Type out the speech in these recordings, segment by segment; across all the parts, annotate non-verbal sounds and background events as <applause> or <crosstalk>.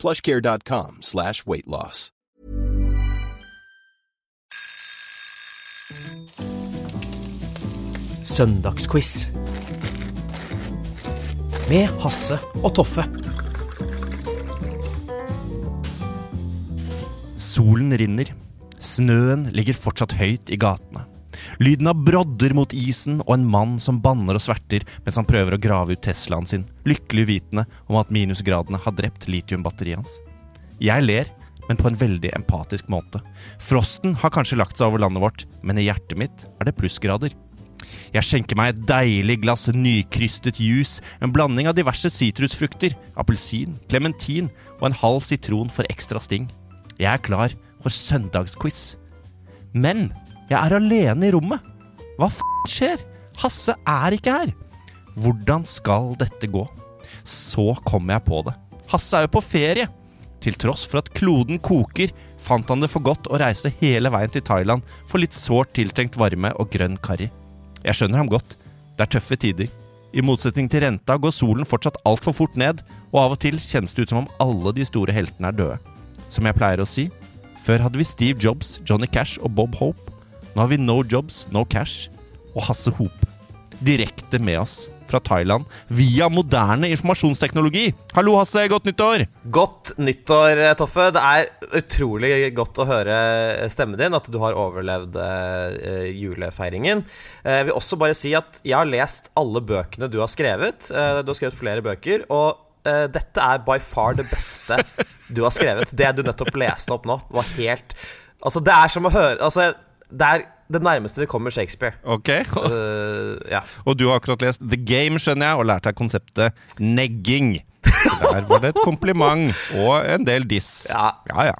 plushcare.com slash weight loss. Søndagsquiz. Med Hasse og Toffe. Solen rinner. Snøen ligger fortsatt høyt i gatene. Lyden av brodder mot isen og en mann som banner og sverter mens han prøver å grave ut Teslaen sin, lykkelig vitende om at minusgradene har drept litiumbatteriet hans. Jeg ler, men på en veldig empatisk måte. Frosten har kanskje lagt seg over landet vårt, men i hjertet mitt er det plussgrader. Jeg skjenker meg et deilig glass nykrystet juice, en blanding av diverse sitrusfrukter, appelsin, klementin og en halv sitron for ekstra sting. Jeg er klar for søndagsquiz. Men jeg er alene i rommet. Hva f*** skjer? Hasse er ikke her. Hvordan skal dette gå? Så kom jeg på det. Hasse er jo på ferie. Til tross for at kloden koker, fant han det for godt å reise hele veien til Thailand for litt sårt tiltrengt varme og grønn karri. Jeg skjønner ham godt. Det er tøffe tider. I motsetning til renta går solen fortsatt altfor fort ned, og av og til kjennes det ut som om alle de store heltene er døde. Som jeg pleier å si, før hadde vi Steve Jobs, Johnny Cash og Bob Hope. Nå har vi No Jobs, No Cash og Hasse Hope. Direkte med oss fra Thailand via moderne informasjonsteknologi. Hallo, Hasse. Godt nyttår! Godt nyttår, Toffe. Det er utrolig godt å høre stemmen din, at du har overlevd eh, julefeiringen. Eh, jeg vil også bare si at jeg har lest alle bøkene du har skrevet. Eh, du har skrevet flere bøker. og dette er by far det beste du har skrevet. Det du nettopp leste opp nå, var helt Altså, det er som å høre Altså, det er det nærmeste vi kommer Shakespeare. Ok. uh, ja. Og du har akkurat lest The Game, skjønner jeg, og lært deg konseptet negging. Så Der var det et kompliment og en del diss. Ja. ja. ja.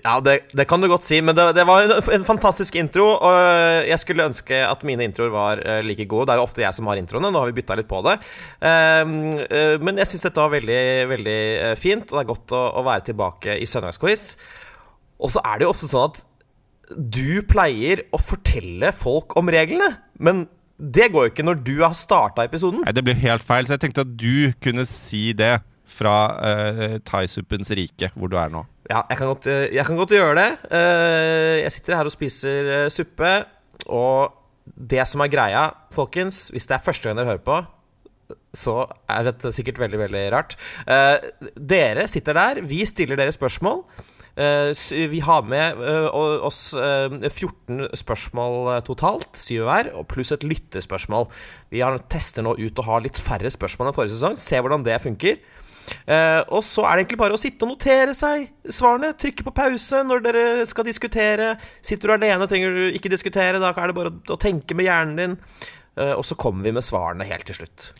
Ja, det, det kan du godt si, men det, det var en, en fantastisk intro. Og jeg skulle ønske at mine introer var eh, like gode. Det er jo ofte jeg som har introene. Nå har vi bytta litt på det. Eh, men jeg syns dette var veldig, veldig fint, og det er godt å, å være tilbake i søndagsquiz. Og så er det jo ofte sånn at du pleier å fortelle folk om reglene, men det går jo ikke når du har starta episoden. Nei, det blir helt feil, så jeg tenkte at du kunne si det fra uh, thaisuppens rike, hvor du er nå. Ja, jeg kan godt, eh, jeg kan godt gjøre det. Uh, Jeg sitter her og spiser uh, suppe, og det som er greia, folkens, hvis det er første gang dere hører på, så er dette sikkert veldig, veldig rart. Eh, Dere sitter der, vi stiller dere spørsmål. Eh, Vi har med eh, oss eh, 14 spørsmål eh, totalt, syv hver, og pluss et lyttespørsmål. Vi tester nå ut å ha litt færre spørsmål enn forrige sesong. Se hvordan det funker. Uh, og så er det egentlig bare å sitte og notere seg svarene. Trykke på pause når dere skal diskutere. Sitter du alene, trenger du ikke diskutere. Da er det bare å, å tenke med hjernen din. Uh, og så kommer vi med svarene helt til slutt.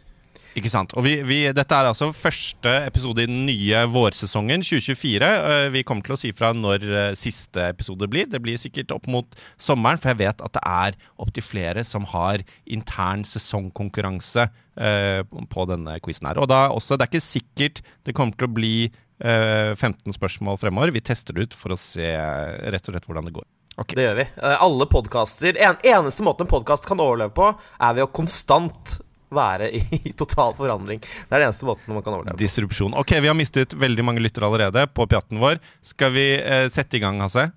Ikke sant. Og vi, vi, dette er altså første episode i den nye vårsesongen 2024. Eh, Vi kommer til å si fra når eh, siste episode blir. Det blir sikkert opp mot sommeren, for jeg vet at det er opptil flere som har intern sesongkonkurranse eh, på denne quizen her. Og da også, det er ikke sikkert det kommer til å bli eh, 15 spørsmål fremover. Vi tester det ut for å se rett og slett hvordan det går. Okay. Det gjør vi. Alle podkaster en, Eneste måten en podkast kan overleve på, er ved å konstant være <laughs> i, total forandring. Det er den eneste måten man kan overleve. Disrupsjon. Ok, vi har mistet veldig mange lyttere allerede på pjatten vår. Skal vi eh, sette i gang, Hasse?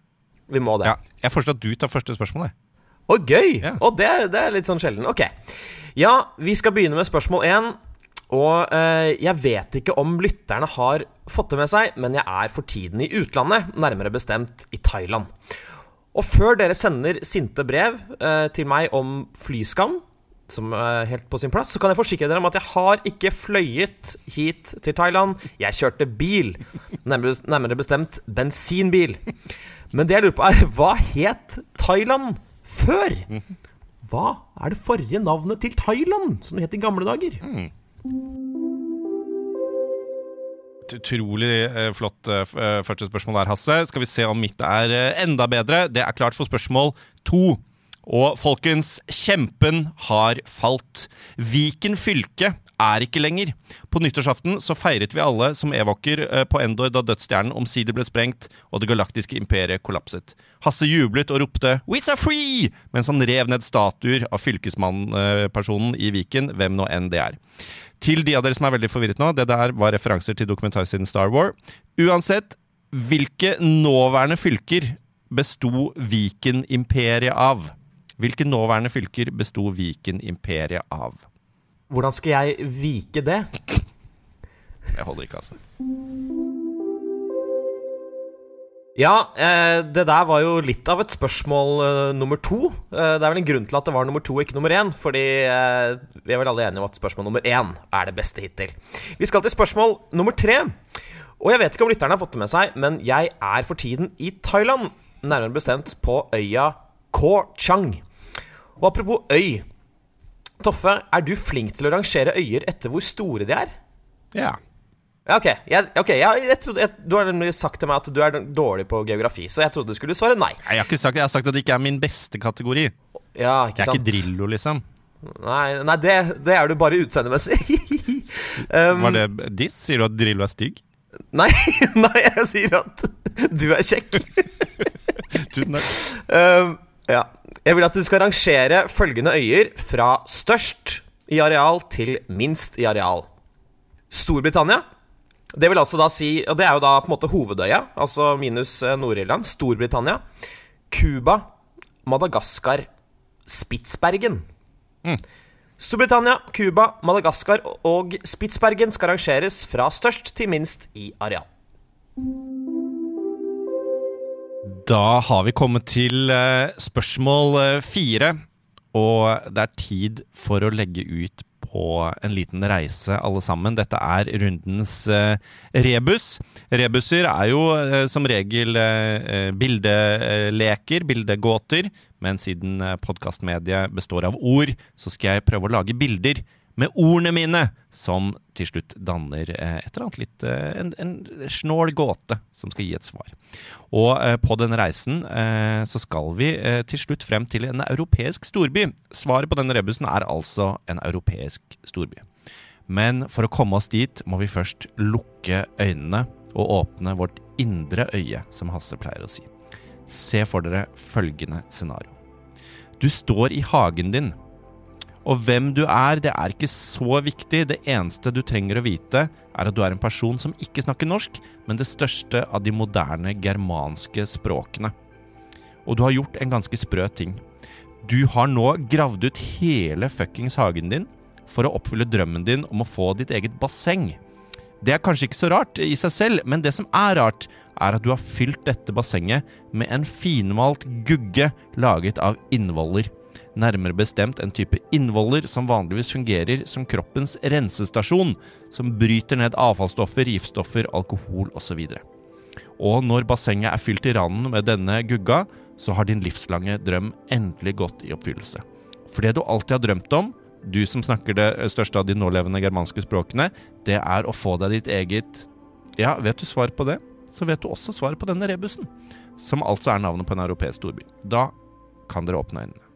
Vi må det. Ja. Jeg foreslår at du tar første spørsmål. jeg. Å, gøy! Ja. Og det, det er litt sånn sjelden. Ok. Ja, vi skal begynne med spørsmål én. Og eh, jeg vet ikke om lytterne har fått det med seg, men jeg er for tiden i utlandet, nærmere bestemt i Thailand. Og før dere sender sinte brev eh, til meg om flyskam, som er helt på sin plass, så kan jeg forsikre dere om at jeg har ikke fløyet hit til Thailand. Jeg kjørte bil. Nærmere, bestemt bensinbil. Men det jeg lurer på, er hva het Thailand før? Hva er det forrige navnet til Thailand, som det het i gamle dager? Et utrolig eh, flott eh, eh, første spørsmål der, Hasse. Skal vi se om mitt er enda bedre. Det er klart for spørsmål to. Og folkens, kjempen har falt. Viken fylke er ikke lenger. På nyttårsaften så feiret vi alle som evaker eh, på Endor da dødsstjernen omsider ble sprengt og det galaktiske imperiet kollapset. Hasse jublet og ropte 'We are free!' mens han rev ned statuer av fylkesmannpersonen i Viken, hvem nå enn det er. Til de av dere som er veldig forvirret nå, det der var referanser til dokumentarsiden Star War. Uansett, hvilke nåværende fylker besto Viken-imperiet av? Hvilke nåværende fylker besto Viken-imperiet av? Hvordan skal jeg vike det? Jeg holder ikke, altså. Ja, eh, det der var jo litt av et spørsmål eh, nummer to. Eh, det er vel en grunn til at det var nummer to ikke nummer én. Fordi vi er vel alle enige om at spørsmål nummer én er det beste hittil. Vi skal til spørsmål nummer tre. Og jeg vet ikke om lytterne har fått det med seg, men jeg er for tiden i Thailand. Nærmere bestemt på øya Koh Chang. Og apropos øy. Toffe, er du flink til å rangere øyer etter hvor store de er? Ja. Ja, ok. Jeg, okay. jeg, jeg trodde, du har nemlig sagt til meg at du er dårlig på geografi, så jeg trodde du skulle svare nei. Nei, Jeg har ikke sagt, jeg har sagt at det ikke er min beste kategori. Ja, ikke Jeg er ikke Drillo, liksom. Nei, nei det, det er du bare utseendemessig. <laughs> um, Var det diss? Sier du at Drillo er stygg? nei, <laughs> nei, jeg sier at du er kjekk. <laughs> Tusen takk. Um, ja. Jeg vil at du skal rangere følgende øyer fra størst i areal til minst i areal. Storbritannia. Det vil altså da si Og det er jo da på en måte hovedøya, altså minus eh, Nord-Irland. Storbritannia. Cuba. Madagaskar. Spitsbergen. Storbritannia, Cuba, Madagaskar og Spitsbergen skal rangeres fra størst til minst i areal. Da har vi kommet til eh, spørsmål eh, fire. Og det er tid for å legge ut på en liten reise, alle sammen. Dette er rundens eh, rebus. Rebuser er jo som regel bildeleker, bildegåter. Men siden podkastmediet består av ord, så skal jeg prøve å lage bilder med ordene mine, som til slutt danner eh, et eller annet litt eh, en, en snål gåte som skal gi et svar. Og eh, på denne reisen så skal vi til slutt frem til en europeisk storby. Svaret på denne rebusen er altså en europeisk storby. Men for å komme oss dit må vi først lukke øynene og åpne vårt indre øye, som Hasse pleier å si. Se for dere følgende scenario. Du står i hagen din. Og hvem du er, det er ikke så viktig. Det eneste du trenger å vite, er at du er en person som ikke snakker norsk, men det største av de moderne germanske språkene. Og du har gjort en ganske sprø ting. Du har nå gravd ut hele fuckings hagen din for å oppfylle drømmen din om å få ditt eget basseng. Det er kanskje ikke så rart i seg selv, men det som er rart, er at du har fylt dette bassenget med en finmalt gugge laget av innvoller. Nærmere bestemt en type innvoller som vanligvis fungerer som kroppens rensestasjon, som bryter ned avfallsstoffer, giftstoffer, alkohol osv. Og når bassenget er fylt til randen med denne gugga, så har din livslange drøm endelig gått i oppfyllelse. For det du alltid har drømt om, du som snakker det største av de nålevende germanske språkene, det er å få deg ditt eget Ja, vet du svaret på det, så vet du også svaret på denne rebusen. Som altså er navnet på en europeisk storby. Da kan dere åpne øynene.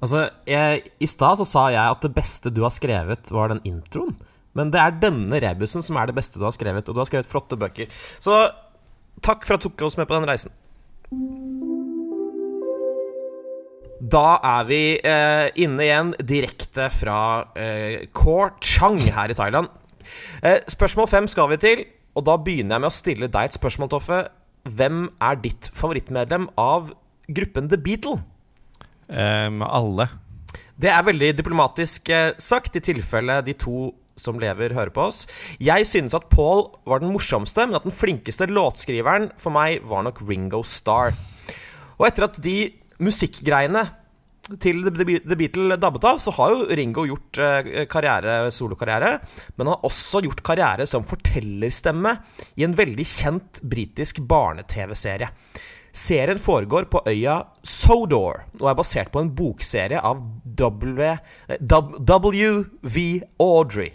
Altså, jeg, I stad så sa jeg at det beste du har skrevet, var den introen. Men det er denne rebusen som er det beste du har skrevet, og du har skrevet flotte bøker. Så takk for at du tok oss med på den reisen. Da er vi eh, inne igjen, direkte fra eh, Kor Chang her i Thailand. Eh, spørsmål fem skal vi til, og da begynner jeg med å stille deg et spørsmål, Toffe. Hvem er ditt favorittmedlem av gruppen The Beatle? Um, alle. Det er veldig diplomatisk eh, sagt, i tilfelle de to som lever, hører på oss. Jeg synes at Paul var den morsomste, men at den flinkeste låtskriveren for meg var nok Ringo Starr. Og etter at de musikkgreiene til The Be- Beatle dabbet av, så har jo Ringo gjort eh, karriere, solokarriere. Men han har også gjort karriere som fortellerstemme i en veldig kjent britisk barne-TV-serie. Serien foregår på øya Sodor og er basert på en bokserie av W. eh, W.V. Audrey.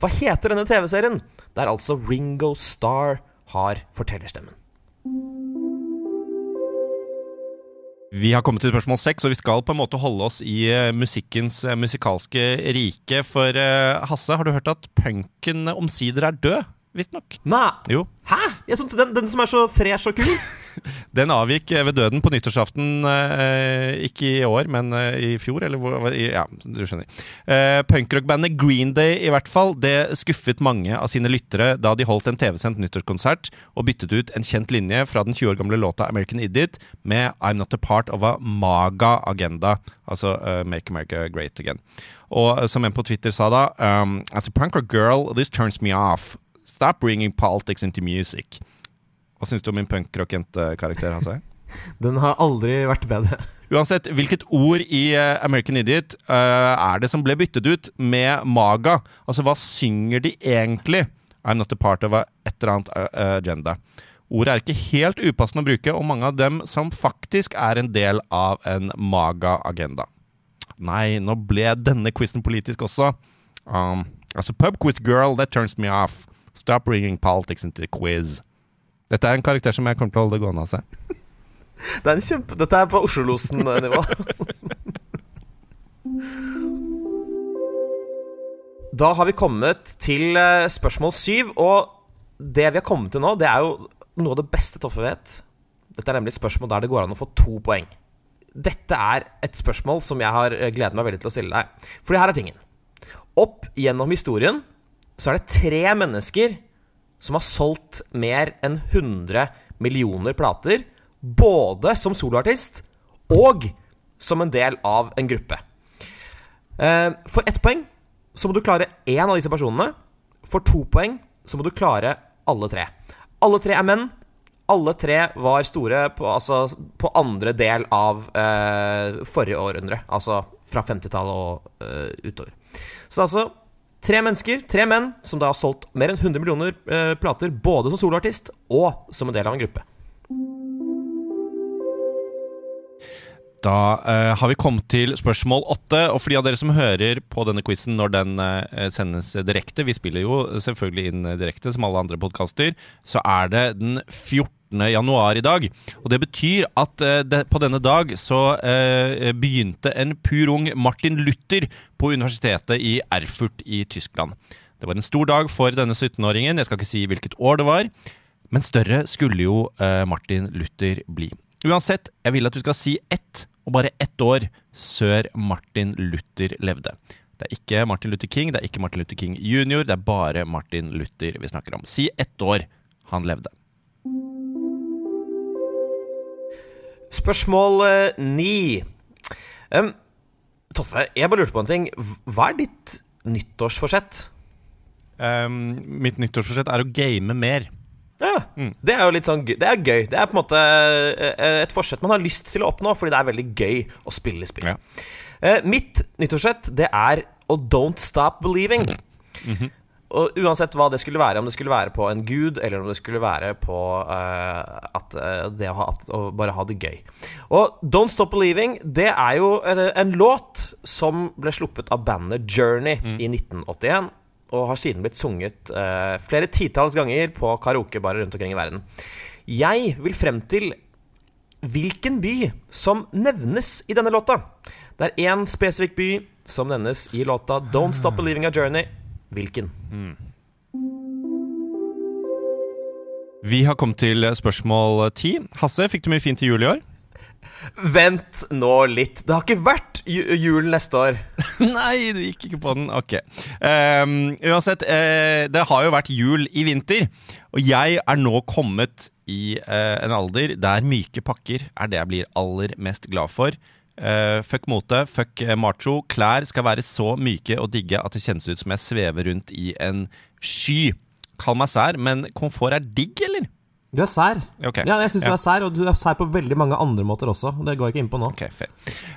Hva heter denne TV-serien? der altså Ringo Starr har fortellerstemmen. Vi har kommet til spørsmål seks, og vi skal på en måte holde oss i eh, musikkens eh, musikalske rike. For Hasse, har du hørt at punken omsider er død? Visstnok. Nei, Jo. hæ? Jeg den, den som er så fresh og kul? <laughs> <laughs> Den avgikk eh, ved døden på nyttårsaften, eh, ikke i år, men eh, i fjor, eller hvor Ja, du skjønner. Punkrockbandet Green Day, i hvert fall, det skuffet mange av sine lyttere da de holdt en TV-sendt nyttårskonsert og byttet ut en kjent linje fra den 20 år gamle låta American Idiot med I'm not a part of a MAGA-agenda, altså eh, Make America Great Again. Og som en på Twitter sa da um, As a punk rock girl, this turns me off. Stop bringing politics into music. Hva syns du om min punkrock-jente-karakter, Hasse? <laughs> Den har aldri vært bedre. Uansett, hvilket ord i eh, American Idiot uh, er det som ble byttet ut med MAGA? Altså, hva synger de egentlig? I'm not a part of a et eller annet eh, agenda. Ordet er ikke helt upassende å bruke, og mange av dem som faktisk er en del av en MAGA-agenda. Nei, nå ble denne quizen politisk også. Um, as a pub quiz girl, that turns me off. Stop bringing politics into the quiz. Dette er en karakter som jeg kommer til å holde gående av seg. <laughs> Det er en kjempe... Dette er på Oslo-losen-nivå. <laughs> Da har vi kommet til eh, spørsmål syv, og det vi har kommet til nå, det er jo noe av det beste Toffe vet. Dette er nemlig et spørsmål der det går an å få to poeng. Dette er et spørsmål som jeg har eh, gledet meg veldig til å stille deg. Fordi her er tingen. Opp gjennom historien så er det tre mennesker som har solgt mer enn 100 millioner plater, både som soloartist og som en del av en gruppe. Eh, For ett poeng så må du klare én av disse personene. For to poeng så må du klare alle tre. Alle tre er menn. Alle tre var store på, altså, på andre del av eh, forrige århundre. Altså fra 50-tallet og eh, utover. Så det er altså tre mennesker, tre menn, som da har solgt mer enn 100 millioner eh, plater, både som soloartist og som en del av en gruppe. Da eh, har vi kommet til spørsmål åtte. Og for de av dere som hører på denne quizen når den eh, sendes direkte Vi spiller jo selvfølgelig inn direkte, som alle andre podkaster. Så er det den 14. januar i dag. Og det betyr at eh, de, på denne dag så eh, begynte en pur ung Martin Luther på universitetet i Erfurt i Tyskland. Det var en stor dag for denne 17-åringen. Jeg skal ikke si hvilket år det var. Men større skulle jo eh, Martin Luther bli. Uansett, jeg vil at du skal si ett, og bare ett år, sør Martin Luther levde. Det er ikke Martin Luther King, det er ikke Martin Luther King jr., det er bare Martin Luther vi snakker om. Si ett år han levde. Spørsmål eh, ni. Um, Toffe, jeg bare lurte på en ting. Hva er ditt nyttårsforsett? Um, mitt nyttårsforsett er å game mer. Ja, Det er jo litt sånn. Det er gøy. Det er på en måte eh, et forsett man har lyst til å oppnå, fordi det er veldig gøy å spille spill. Ja. Uh, Mitt nyttårsforsett, det er å don't stop believing. Og uansett hva det skulle være, om det skulle være på en gud, eller om det skulle være på uh, at uh, det å, ha, at, å bare ha det gøy. Og Don't Stop Believing, det er jo eh, en låt som ble sluppet av bandet Journey i 1981. Og har siden blitt sunget uh, flere titalls ganger på karaokebarer rundt omkring i verden. Jeg vil frem til hvilken by som nevnes i denne låta. Det er én spesifikk by som nevnes i låta Don't Stop Believing a Journey. Hvilken? Vi har kommet til spørsmål ti. Hasse, fikk du mye fint til jul i år? Vent nå litt. Det har ikke vært ju jul neste år. <laughs> Nei, du gikk ikke på den. Ok. Um, uansett, uh, det har jo vært jul i vinter. Og jeg er nå kommet i uh, en alder der myke pakker er det jeg blir aller mest glad for. Eh, fuck mote, fuck eh, macho. Klær skal være så myke og digge at det kjennes ut som jeg svever rundt i en sky. Kall meg sær, men komfort er digg, eller? Du er sær. Okay. Ja, jeg syns Ja. du er sær, og du er sær på veldig mange andre måter også. Det går jeg ikke inn på nå. Ok, fair.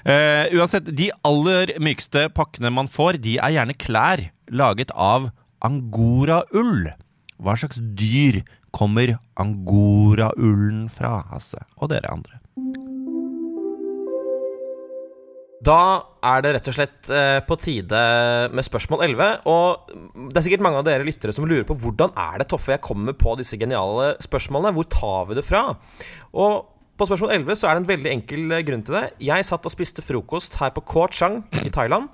Eh, uansett, de aller mykeste pakkene man får, de er gjerne klær laget av angoraull. Hva slags dyr kommer angoraullen fra, Hasse? Og dere andre. Da er det rett og slett eh, på tide med spørsmål 11. Og det er sikkert mange av dere lyttere som lurer på hvordan er det Toffe jeg kommer på disse geniale spørsmålene. Hvor tar vi det fra? Og på spørsmål 11 så er det en veldig enkel eh, grunn til det. Jeg satt og spiste frokost her på Koh Chang i Thailand.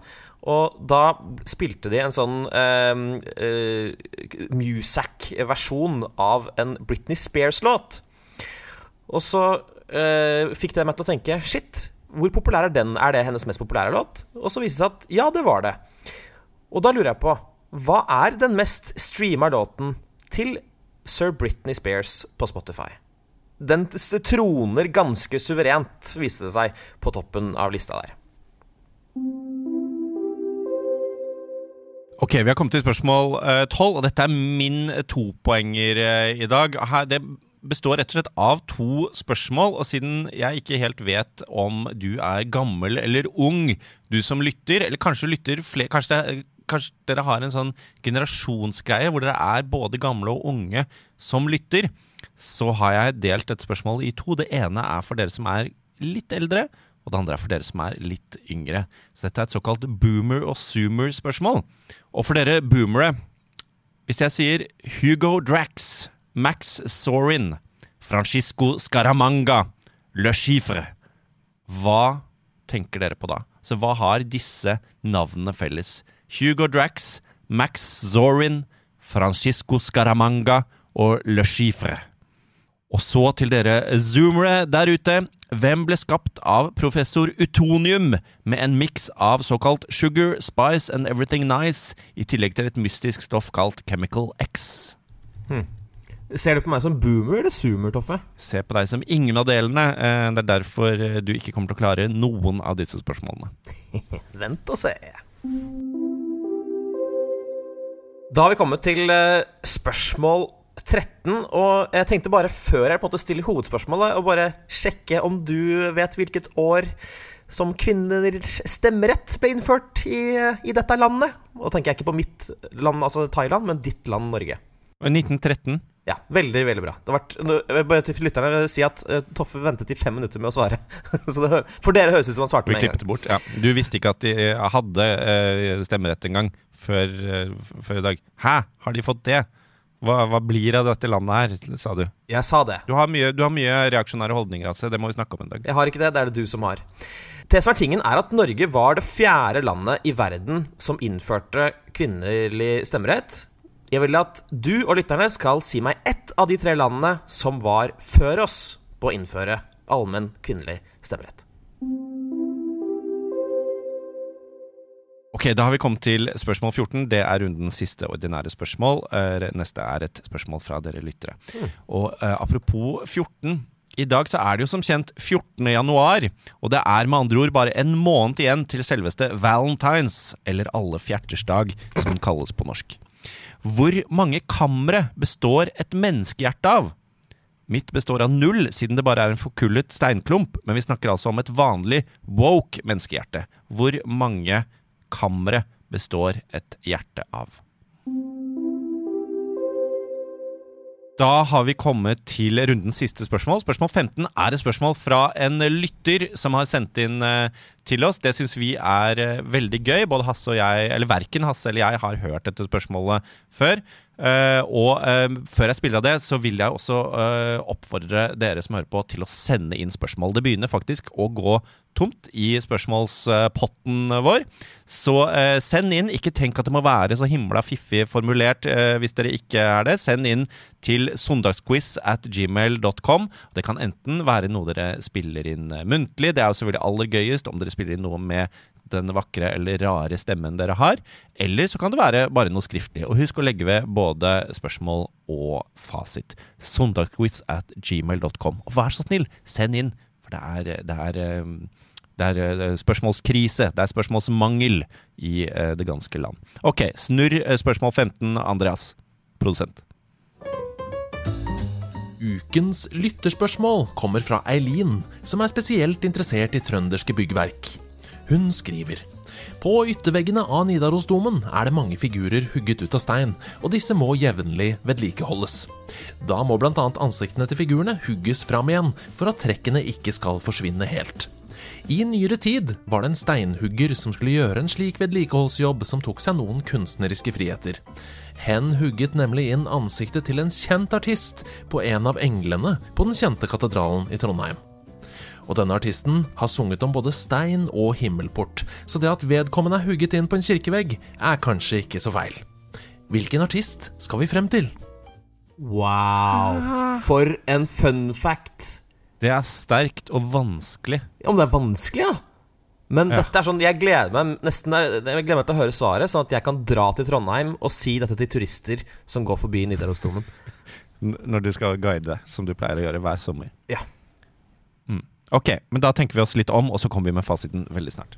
Og da spilte de en sånn eh, eh, Musac-versjon av en Britney Spears-låt. Og så eh, fikk det meg til å tenke Shit, hvor populær er den? Er det hennes mest populære låt? Og så viste det seg at ja, det var det. Og da lurer jeg på Hva er den mest streama låten til Sir Britney Spears på Spotify? Den troner ganske suverent, viste det seg, på toppen av lista der. Ok, vi har kommet til spørsmål tolv, uh, og dette er min topoenger uh, i dag. Her, det består rett og slett av to spørsmål, og siden jeg ikke helt vet om du er gammel eller ung, du som lytter, eller kanskje lytter flere kanskje, kanskje, dere har en sånn generasjonsgreie hvor dere er både gamle og unge som lytter, så har jeg delt dette spørsmålet i to. Det ene er for dere som er litt eldre, og det andre er for dere som er litt yngre. Så dette er et såkalt boomer- og zoomer-spørsmål. Og for dere boomere, hvis jeg sier Hugo Drax Max Sorin, Francisco Scaramanga, Le Chiffre. Hva tenker dere på da? Så hva har disse navnene felles? Hugo Drax, Max Zorin, Francisco Scaramanga og Le Chiffre. Og så til dere zoomere der ute. Hvem ble skapt av professor Utonium med en miks av såkalt sugar, spice and everything nice, i tillegg til et mystisk stoff kalt Chemical X? Hmm. Ser du på meg som boomer eller zoomer, Toffe? Se på deg som ingen av delene. Eh, det er derfor eh, du ikke kommer til å klare noen av disse spørsmålene. <laughs> Vent og se. Da har vi kommet til eh, spørsmål 13. Og jeg tenkte bare før jeg på en måte stiller hovedspørsmålet, å bare sjekke om du vet hvilket år som kvinners stemmerett ble innført i, i dette landet. Og da tenker jeg ikke på mitt land, altså Thailand, men ditt land, Norge. 1913. Ja, veldig veldig bra. Det vært, bare til lytterne si at uh, Toffe ventet i fem minutter med å svare. <laughs> det, for dere høres ut som han svarte med en gang. Bort, ja. Du visste ikke at de uh, hadde stemmerett engang før, før, i dag. Hæ, har de fått det? Hva, hva, blir av dette landet her, sa du. Jeg sa det. Du har mye, du har mye reaksjonære holdninger, altså. Det må vi snakke om en dag. Jeg har ikke det. Det er det du som har. Det som er tingen, er at Norge var det fjerde landet i verden som innførte kvinnelig stemmerett. Jeg vil at du og lytterne skal si meg ett av de tre landene som var før oss på å innføre allmenn kvinnelig stemmerett. Ok, Da har vi kommet til spørsmål 14. Det er rundens siste ordinære spørsmål. Eh, neste er et spørsmål fra dere lyttere. Mm. Og uh, Apropos 14. I dag så er det jo som kjent 14. januar, og det er med andre ord bare en måned igjen til selveste Valentines, eller Alle fjerters dag, som den kalles på norsk. Hvor mange kamre består et menneskehjerte av? Mitt består av null, siden det bare er en forkullet steinklump, men vi snakker altså om et vanlig woke menneskehjerte. Hvor mange kamre består et hjerte av? Da har vi kommet til rundens siste spørsmål. Spørsmål 15 er et spørsmål fra en lytter som har sendt inn uh, til oss. Det syns vi er uh, veldig gøy. Både Hasse og jeg, eller verken Hasse eller jeg har hørt dette spørsmålet før. Uh, og før jeg spiller av det, så vil jeg også oppfordre dere som hører på, til å sende inn spørsmål. Det begynner faktisk å gå tomt i spørsmålspotten vår. Så send inn. Ikke tenk at det må være så himla fiffig formulert hvis dere ikke er det. Send inn til søndagsquiz at gmail.com. Det kan enten være noe dere spiller inn muntlig, det er jo selvfølgelig aller gøyest om dere spiller inn noe med den vakre eller rare stemmen dere har. Eller så kan det være bare noe skriftlig. Og husk å legge ved både spørsmål og fasit. Søndagsquiz at gmail.com. Og vær så snill, send inn, for det er, det er eh, det er eh, spørsmålskrise, det er spørsmålsmangel i eh, det ganske land. Ok, snurr spørsmål 15, Andreas, produsent. Ukens lytterspørsmål kommer fra Eileen, som er spesielt interessert i trønderske byggverk. Hun skriver på ytterveggene av Nidarosdomen er det mange figurer hugget ut av stein, og disse må jevnlig vedlikeholdes. Da må bl.a. ansiktene til figurene hugges fram igjen, for at trekkene ikke skal forsvinne helt. I nyere tid var det en steinhugger som skulle gjøre en slik vedlikeholdsjobb som tok seg noen kunstneriske friheter. Hen hugget nemlig inn ansiktet til en kjent artist på en av englene på den kjente katedralen i Trondheim. Og denne artisten har sunget om både stein og himmelport, så det at vedkommende er hugget inn på en kirkevegg, er kanskje ikke så feil. Hvilken artist skal vi frem til? Wow. For en fun fact. Det er sterkt og vanskelig. Om det er vanskelig, ja. Men Ja. dette er sånn, jeg gleder meg nesten jeg gleder meg til å høre svaret, sånn at jeg kan dra til Trondheim og si dette til turister som går forbi Nidarosdomen. <laughs> Når du skal guide, som du pleier å gjøre hver sommer. Ja. Mm. Ok, men da tenker vi oss litt om, og så kommer vi med fasiten veldig snart.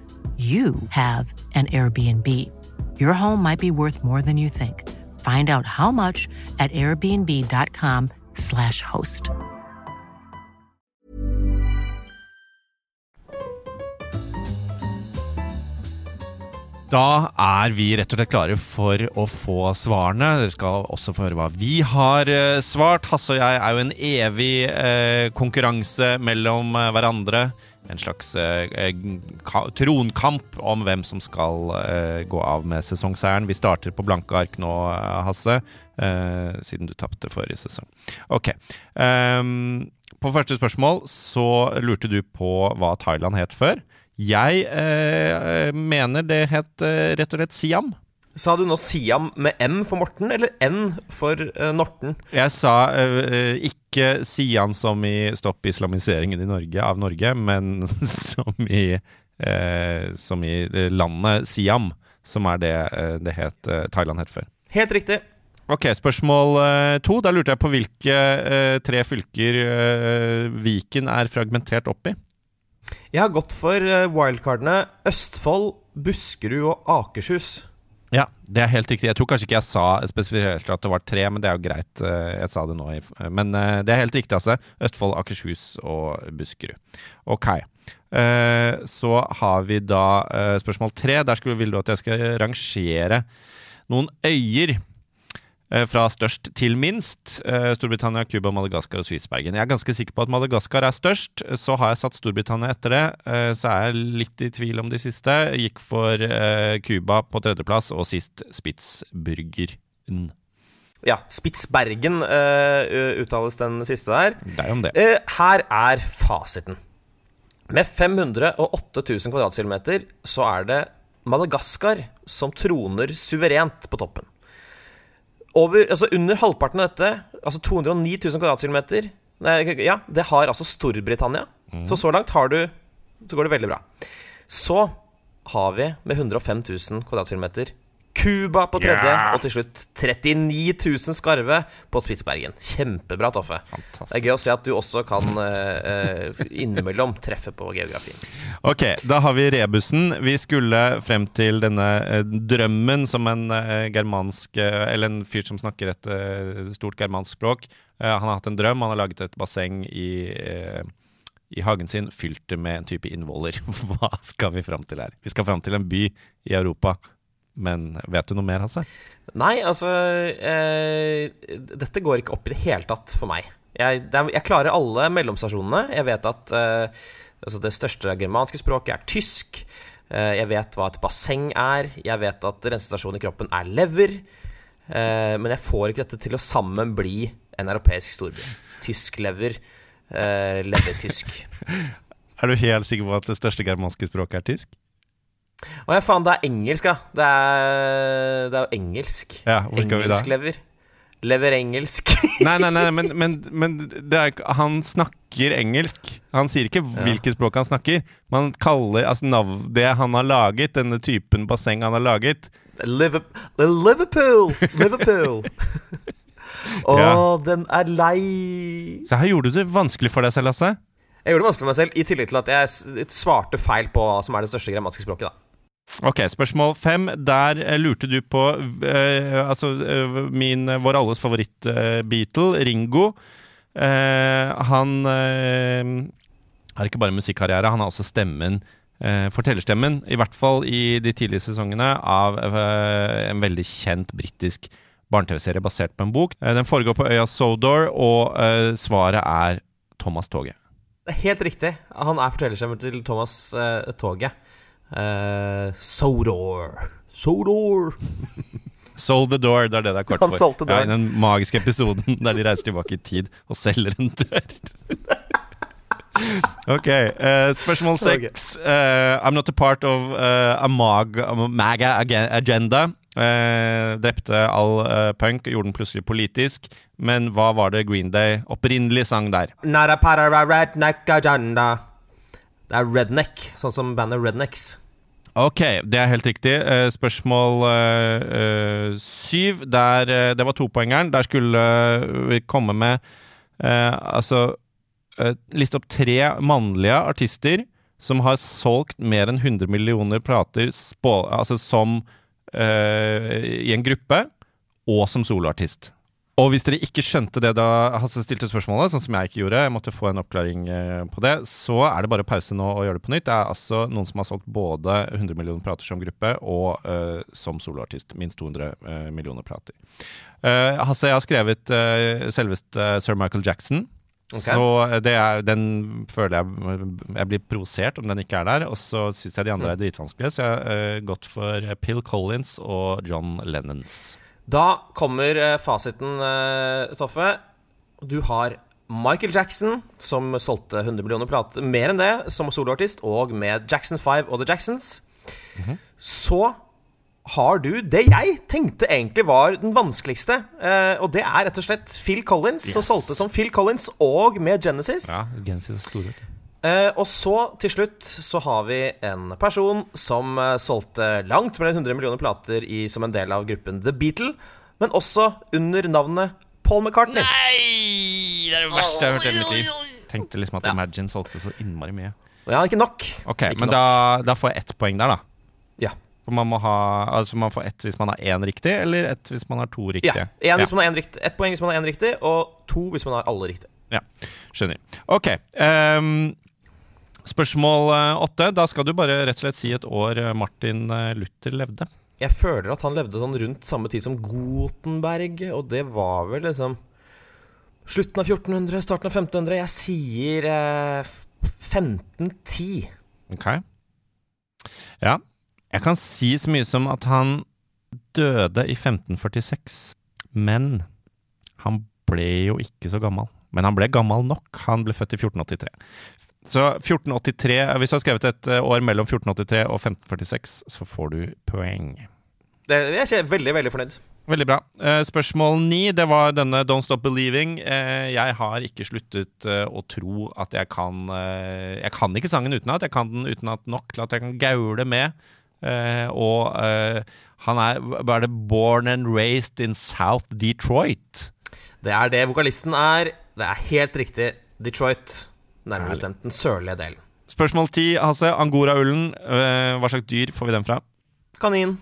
you have an Airbnb. Your home might be worth more than you think. Find out how much at airbnb.com/slash host. Da er vi rett og slett klare for å få svarene. Dere skal også få høre hva vi har eh, svart. Hasse og jeg er jo en evig eh, konkurranse mellom eh, hverandre. En slags eh, eh, tronkamp om hvem som skal eh, gå av med sesongseieren. Vi starter på blanke ark nå, eh, Hasse, eh, siden du tapte forrige sesong. Ok. Um, på første spørsmål så lurte du på hva Thailand het før. Jeg eh, mener det het rett og slett Siam. Sa du nå Siam med M for Morten, eller N for eh, Norten? Jeg sa eh, eh, ikke Sian som i stopp islamiseringen i Norge, av Norge, men <laughs> som i, eh, som i landet Siam, som er det eh, det het eh, Thailand het før. Helt riktig. Ok, spørsmål eh, to. Da lurte jeg på hvilke eh, tre fylker eh, Viken er fragmentert opp i. Jeg har gått for wildcardene Østfold, Buskerud og Akershus. Ja, det er helt riktig. Jeg tror kanskje ikke jeg sa spesifisert at det var tre, men det er jo greit. eh, Jeg sa det nå. Men eh, det er helt riktig, altså. Østfold, Akershus og Buskerud. Ok. Eh, Så har vi da eh, spørsmål tre. Der vil du at jeg skal rangere noen øyer. Eh, Fra størst til minst. Eh, Storbritannia, Cuba, Madagaskar og Spitsbergen. Jeg er ganske sikker på at Madagaskar er størst. Så har jeg satt Storbritannia etter det. Eh, Så er jeg litt i tvil om de siste. Gikk for Cuba på tredjeplass, og sist Spitsburgeren. Ja, Spitsbergen uttales den siste der. Deg om det. Her er fasiten. Med 508 000 kvadratkilometer så er det Madagaskar som troner suverent på toppen. Over, altså under halvparten av dette, altså 209 000 kvadratkilometer nei, Ja, det har altså Storbritannia. Så så langt har du Så går det veldig bra. Så har vi med 105 000 kvadratkilometer Cuba på tredje, yeah. og til slutt 39 000 skarve på Spitsbergen. Kjempebra, Toffe. Det er gøy å se at du også kan eh, eh, innimellom treffe på geografien. Ok, da har vi rebusen. Vi skulle frem til denne uh, drømmen som en uh, germansk Eller en fyr som snakker et stort germansk språk. Han har hatt en drøm. Han har laget et basseng i, i hagen sin fylt det med en type innvoller. <laughs> Hva skal vi fram til her? Vi skal fram til en by i Europa. Men vet du noe mer, Hasse? Nei, altså eh, Dette går ikke opp i det hele tatt for meg. Jeg, er, jeg klarer alle mellomstasjonene. Jeg vet at eh, altså det største germanske språket er tysk. Eh, jeg vet hva et basseng er. Jeg vet at rensestasjonen i kroppen er lever. Eh, men jeg får ikke dette til å sammen bli en europeisk storby. Tysk lever. Eh, levertysk. <laughs> Er du helt sikker på at det største germanske språket er tysk? Å ja, faen, det er engelsk, ja. Det er, det er jo engelsk. Ja, hvor skal vi da? Engelsklever. Lever engelsk. <laughs> Nei, nei, nei, men, <laughs> men, men det er, han snakker engelsk. Han sier ikke hvilket språk han snakker. Man kaller altså nav, det han har laget, denne typen basseng han har laget Liver Liverpool! Liverpool! <laughs> Å, Ja. den er lei. Så her gjorde du det vanskelig for deg selv, Lasse. Jeg gjorde det vanskelig for meg selv, i tillegg til at jeg svarte feil på hva som er det største grammatiske språket. da Ok, spørsmål fem. Der eh, lurte du på eh, altså eh, min, vår alles favoritt-Beatle, Ringo. Eh, han eh, har ikke bare musikkarriere, han har også stemmen, eh, fortellerstemmen, i hvert fall i de tidlige sesongene, av eh, en veldig kjent britisk barne-TV-serie basert på en bok. Eh, den foregår på øya Sodor, og eh, svaret er Thomas Toget. Helt riktig. Han er fortellerstemmen til Thomas eh, Toget. Eh, Sodor. Sodor. Sold the door, det er det det er kort for. Ja. Den magiske episoden <laughs> der de reiser tilbake i tid og selger en dør. <laughs> ok, uh, spørsmål <laughs> seks. Uh, I'm not a part of a mag, MAGA agenda. Drepte all punk, gjorde den plutselig politisk. Men hva var det Green Day opprinnelig sang der? Not a part of a redneck agenda. Det er redneck, sånn som bandet Rednecks. Ok, det er helt riktig. Eh, spørsmål eh, syv. Der, det var topoengeren. Der skulle vi komme med eh, Altså eh, Liste opp tre mannlige artister som har solgt mer enn 100 millioner plater spå, altså som i en gruppe, og som soloartist. Og hvis dere ikke skjønte det da Hasse stilte spørsmålet, sånn som jeg ikke gjorde, jeg måtte få en oppklaring eh, på det, så er det bare pause nå og gjøre det på nytt. Det er altså noen som har solgt både 100 millioner plater som gruppe og uh, som soloartist. Minst 200 uh, millioner plater. Uh, Hasse, jeg har skrevet uh, selveste Sir Michael Jackson. Okay. Så eh, det er, den føler jeg Jeg blir provosert om den ikke er der. Og så syns jeg de andre er dritvanskelige, så jeg har eh, gått for Pill Collins og John Lennons. Da kommer eh, fasiten, eh, Toffe. Du har Michael Jackson, som solgte 100 millioner plater, mer enn det, som soloartist, og med Jackson 5 og The Jacksons. Så har du det jeg tenkte egentlig var den vanskeligste, eh, og det er rett og slett Phil Collins, som solgte som Phil Collins og med Genesis. Ja, Genesis er store, vet du. Eh, og så, til slutt, så har vi en person som eh, solgte langt mer enn 100 millioner plater i, som en del av gruppen The Beatle, men også under navnet Paul McCartney. Nei! Det er det verste jeg har hørt i hele mitt liv. Tenkte liksom at Imagine solgte så innmari mye. Ja, ikke nok. Ok, Ikke men nok. da, da får jeg ett poeng der, da. Ja. For man må ha Altså man får ett hvis man har én riktig, eller ett hvis man har to ja. riktige. En hvis man har en riktig, ett poeng hvis man har én riktig, og to hvis man har alle riktige. Ja, skjønner. Ok. ehm, spørsmål eh, åtte. Da skal du bare rett og slett si et år eh, Martin eh, Luther levde. Jeg føler at han levde sånn rundt samme tid som Gutenberg, og det var vel liksom Slutten av 1400, starten av 1500. Jeg sier eh, 1510. Ok. Ja. Jeg kan si så mye som at han døde i 1546. Men han ble jo ikke så gammel. Men han ble gammel nok. Han ble født i 1483. Så 1483 Hvis du har skrevet et eh, år mellom 1483 og 1546, så får du poeng. Det, jeg er veldig, veldig fornøyd. Veldig bra. Eh, spørsmål ni, det var denne Don't Stop Believing. Eh, jeg har ikke sluttet å tro at jeg kan Jeg kan ikke sangen utenat. Jeg kan den utenat nok til at jeg kan gaule med. Og han er Var det Born and Raised in South Detroit? Det er det vokalisten er. Det er helt riktig. Detroit. Nærmere bestemt den sørlige delen. Spørsmål ti, Hasse. Angora-ullen. Eh, hva slags dyr får vi den fra? Kanin.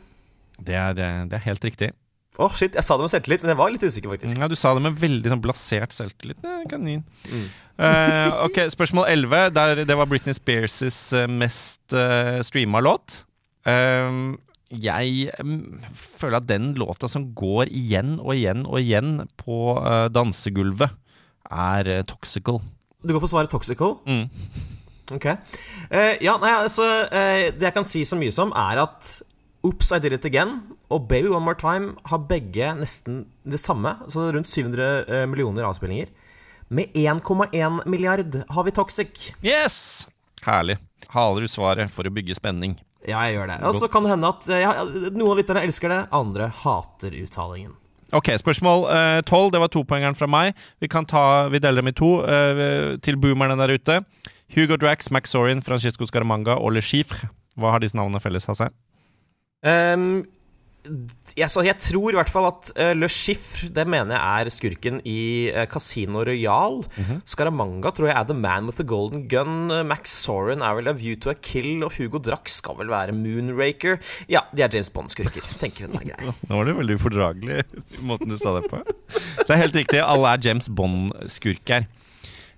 Det er, eh, det er helt riktig. Å, shit. Jeg sa det med selvtillit, men jeg var litt usikker, faktisk. Ja, Du sa det med veldig sånn blasert selvtillit. Kanin. kanin. uh, <laughs> ok, Spørsmål 11. Der, det var Britney Spears' eh, mest uh, streama låt. Uh, jeg um, føler at den låta som går igjen og igjen og igjen på eh, dansegulvet, er eh, Toxical. Du går for svaret toxical? Mm. Ok. Uh, ja, nei, altså uh, Det jeg kan si så mye som, er at Oops, I Did It Again og Baby One More Time har begge nesten det samme. Så det er rundt 700 eh, millioner avspillinger. Med 1,1 milliard har vi Toxic. Yes! Herlig. Haler ut svaret for å bygge spenning. Ja, jeg gjør det. Og så kan det hende at ja, noen av lytterne elsker det, andre hater uttalingen. Ok, spørsmål tolv. 12. Det var topoengeren fra meg. Vi kan ta, vi deler dem i to. eh, til boomerne der ute. Hugo Drax, Max Sorin, Francisco Scaramanga og Le Chiffre. Hva har disse navnene felles, av seg? Ehm, jeg, jeg tror i hvert fall at uh, Le Chiffre Det mener jeg er skurken i uh, Casino Royal. Scaramanga tror jeg er The Man with the Golden Gun. Uh, Max Soren er vel A View to a Kill, og Hugo Drax skal vel være Moonraker. Ja, de er James Bond-skurker. Tenker den er grei. <laughs> Nå var det veldig ufordragelig, <laughs> måten du sa det på. Det er helt riktig. Alle er James Bond-skurker.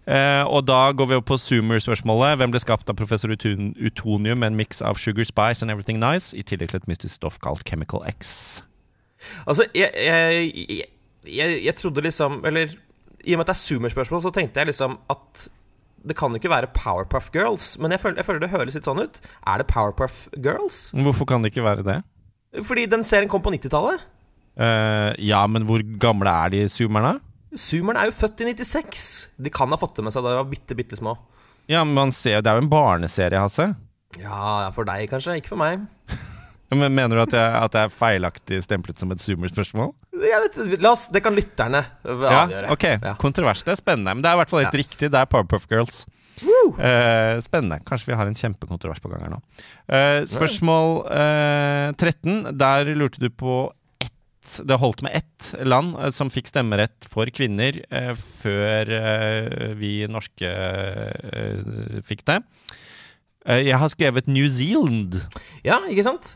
Eh, og da går vi opp på Zoomer-spørsmålet. Hvem ble skapt av professor Utun Utonium med en miks av Sugar Spice and Everything Nice, i tillegg til et mystisk stoff kalt Chemical X? Altså, jeg, jeg, jeg, jeg, jeg trodde liksom Eller i og med at det er Zoomer-spørsmål, så tenkte jeg liksom at det kan jo ikke være Powerpuff Girls. Men jeg føler, jeg føler det høres litt sånn ut. Er det Powerpuff Girls? Hvorfor kan det ikke være det? Fordi den serien kom på 90-tallet. Uh, ja, men hvor gamle er de zoomerne? Zoomeren er jo født i 96. De kan ha fått det med seg da de var bitte, bitte små. Ja, men man ser, Det er jo en barneserie, Hasse. Ja, for deg kanskje, ikke for meg. <laughs> Men Mener du at jeg, at jeg er feilaktig stemplet som et zoomer-spørsmål? Jeg vet, la oss, Det kan lytterne avgjøre. Ja, ok, Ja. Kontrovers, det er spennende. Men det er i hvert fall helt Ja. riktig. Det er Powerpuff Girls. Uh, spennende. Kanskje vi har en kjempekontrovers på gang her nå. Uh, spørsmål uh, 13. Der lurte du på ett Det holdt med ett land eh, som fikk stemmerett for kvinner eh, før eh, vi norske fikk det. Eh, jeg har skrevet New Zealand. Ja, ikke sant?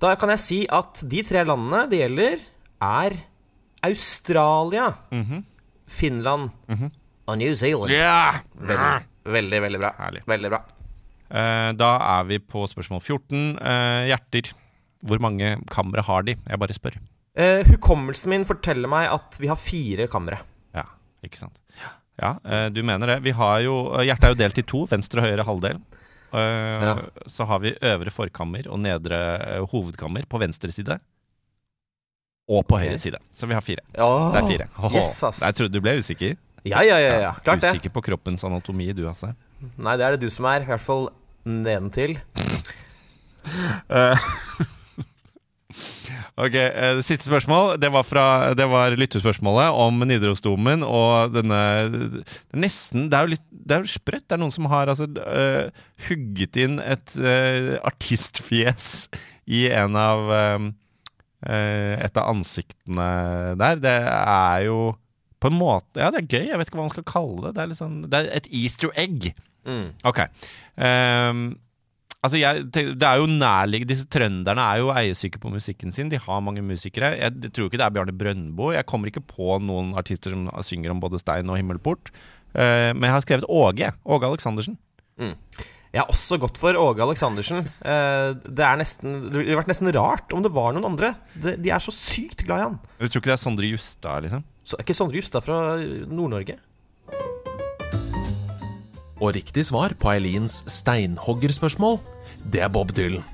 Da kan jeg si at de tre landene det gjelder, er Australia, Finland og New Zealand. Yeah! Veldig, veldig, veldig bra. Herlig. Veldig bra. Eh, da er vi på spørsmål 14. Eh, hjerter. Hvor mange kamre har de? Jeg bare spør. Eh, hukommelsen min forteller meg at vi har fire kamre. Ja, ikke sant. Ja, uh, du mener det. Vi har jo, eh, Hjertet er jo delt i to, venstre og høyre halvdel. Uh, Ja. Så har vi øvre forkammer og nedre hovedkammer på venstre side. Og på høyre side. Så vi har fire. Åh, Det er fire. Oh, Yes, ass. Jeg trodde du ble usikker. Ja, ja, ja, ja. Klart det. Usikker på kroppens anatomi, du, altså. Nei, det er det du som er. I hvert fall nedentil. <laughs> Ok, eh, det Siste spørsmål. Det var, fra, det var lyttespørsmålet om Nidarosdomen og denne Nesten Det er jo litt Det er jo sprøtt. Det er noen som har altså uh, hugget inn et uh, artistfjes i en av uh, eh, Et av ansiktene der. Det er jo på en måte Ja, det er gøy. Jeg vet ikke hva man skal kalle det. Det er, sånn, det er et easter egg. Mm. Ok. Ehm, altså jeg, det er jo nærlig, Disse trønderne er jo eiesyke på musikken sin. De har mange musikere. Jeg, tror ikke det er Bjarne Brøndbo. Jeg kommer ikke på noen artister som synger om både stein og himmelport. Uh, men jeg har skrevet Åge. Åge Aleksandersen. Jeg har også gått for Åge Aleksandersen. Uh, det nesten Det ville vært nesten rart om det var noen andre. De, de er så sykt glad i han. Du tror ikke det er Sondre Justad, liksom? Så er ikke Sondre Justad fra Nord-Norge? Og riktig svar på Eilins steinhoggerspørsmål, det er Bob Dylan.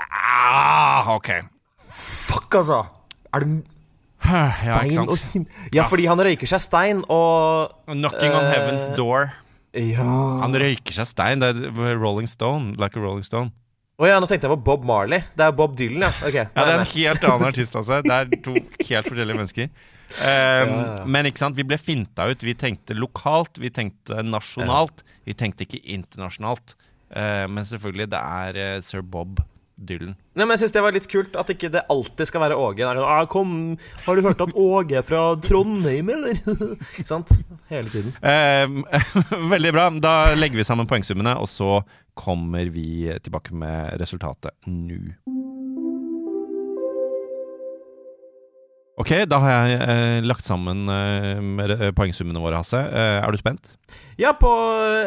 Ah, ok. Fuck, altså! Er det Ja, ikke stein og him... Ja, fordi han røyker seg stein, og Knocking on Eh, heaven's door. Ja Han røyker seg stein. Det er Rolling Stone. Like a Rolling Stone. Å ja, nå tenkte jeg på Bob Marley. Det er Bob Dylan, ja. Okay. Ja, det er en helt annen artist, altså. Det er to <laughs> helt forskjellige mennesker. Um, Men ikke sant, vi ble finta ut. Vi tenkte lokalt, vi tenkte nasjonalt. Vi tenkte ikke internasjonalt. Uh, men selvfølgelig, det er uh, sir Bob Dylan. Nei, men jeg synes det var litt kult at ikke det alltid skal være Åge. Det er sånn, ah, kom, Har du hørt at Åge er fra Trondheim, eller? <laughs> Ikke sant? Hele tiden. Uh, <laughs> veldig bra. Da legger vi sammen poengsummene, og så kommer vi tilbake med resultatet nå. Ok, da har jeg eh, lagt sammen eh, med, eh, poengsummene våre, Hasse. Eh, er du spent? Ja, på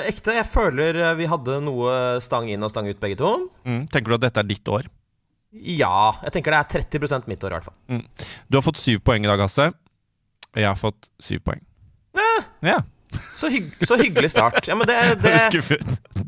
ekte. Jeg føler vi hadde noe stang inn og stang ut, begge to. Mm. Tenker du at dette er ditt år? Ja. Jeg tenker det er 30% mitt år, i hvert fall. Du har fått syv poeng i dag, Hasse. Og jeg har fått syv poeng. Ja. Så, hygg, så hyggelig start. Ja, men det, <laughs> det.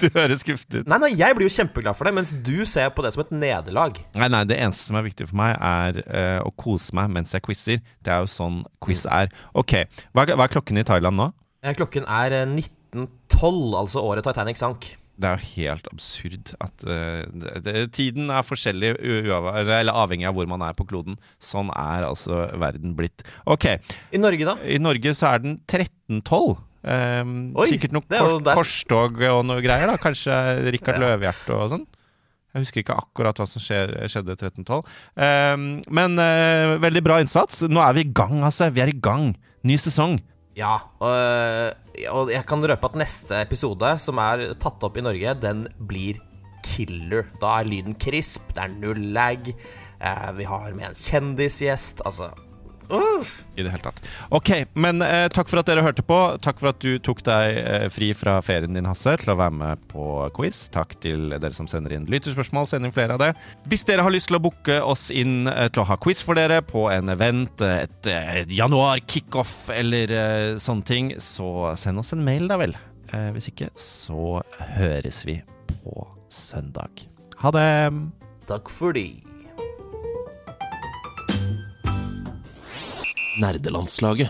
Du høres skuffet ut. Nei, nei, jeg blir jo kjempeglad for det, mens du ser på det som et nederlag. Nei, nei, det eneste som er viktig for meg, er uh, å kose meg mens jeg quizer. Det er jo sånn quiz er. Ok, hva, hva er klokken i Thailand nå? Eh, Klokken er eh, 1912, altså året Titanic sank. Det er jo helt absurd at uh, det, det, Tiden er forskjellig eller avhengig av hvor man er på kloden. Sånn er altså verden blitt. Ok, I Norge, da? i Norge så er den 1312. Um, Oi, sikkert noe kors, korstog og noe greier, da. Kanskje Rikard Ja. Løvehjerte og sånn. Jeg husker ikke akkurat hva som skjer, skjedde i 1312. Um, men uh, veldig bra innsats. Nå er vi i gang, altså. Vi er i gang. Ny sesong. Ja, og, og jeg kan røpe at neste episode, som er tatt opp i Norge, den blir killer. Da er lyden krisp, det er null lag. Uh, vi har med en kjendisgjest. Altså. I det hele tatt. Ok, men eh, takk for at dere hørte på. Takk for at du tok deg eh, fri fra ferien din, Hasse, til å være med på quiz. Takk til dere som sender inn lytterspørsmål. Send inn flere av det. Hvis dere har lyst til å booke oss inn eh, til å ha quiz for dere på en event, eh, et, eh, et januar-kickoff eller eh, sånne ting, så send oss en mail, da vel. Eh, hvis ikke, så høres vi på søndag. Ha det! Takk for de. Nerdelandslaget.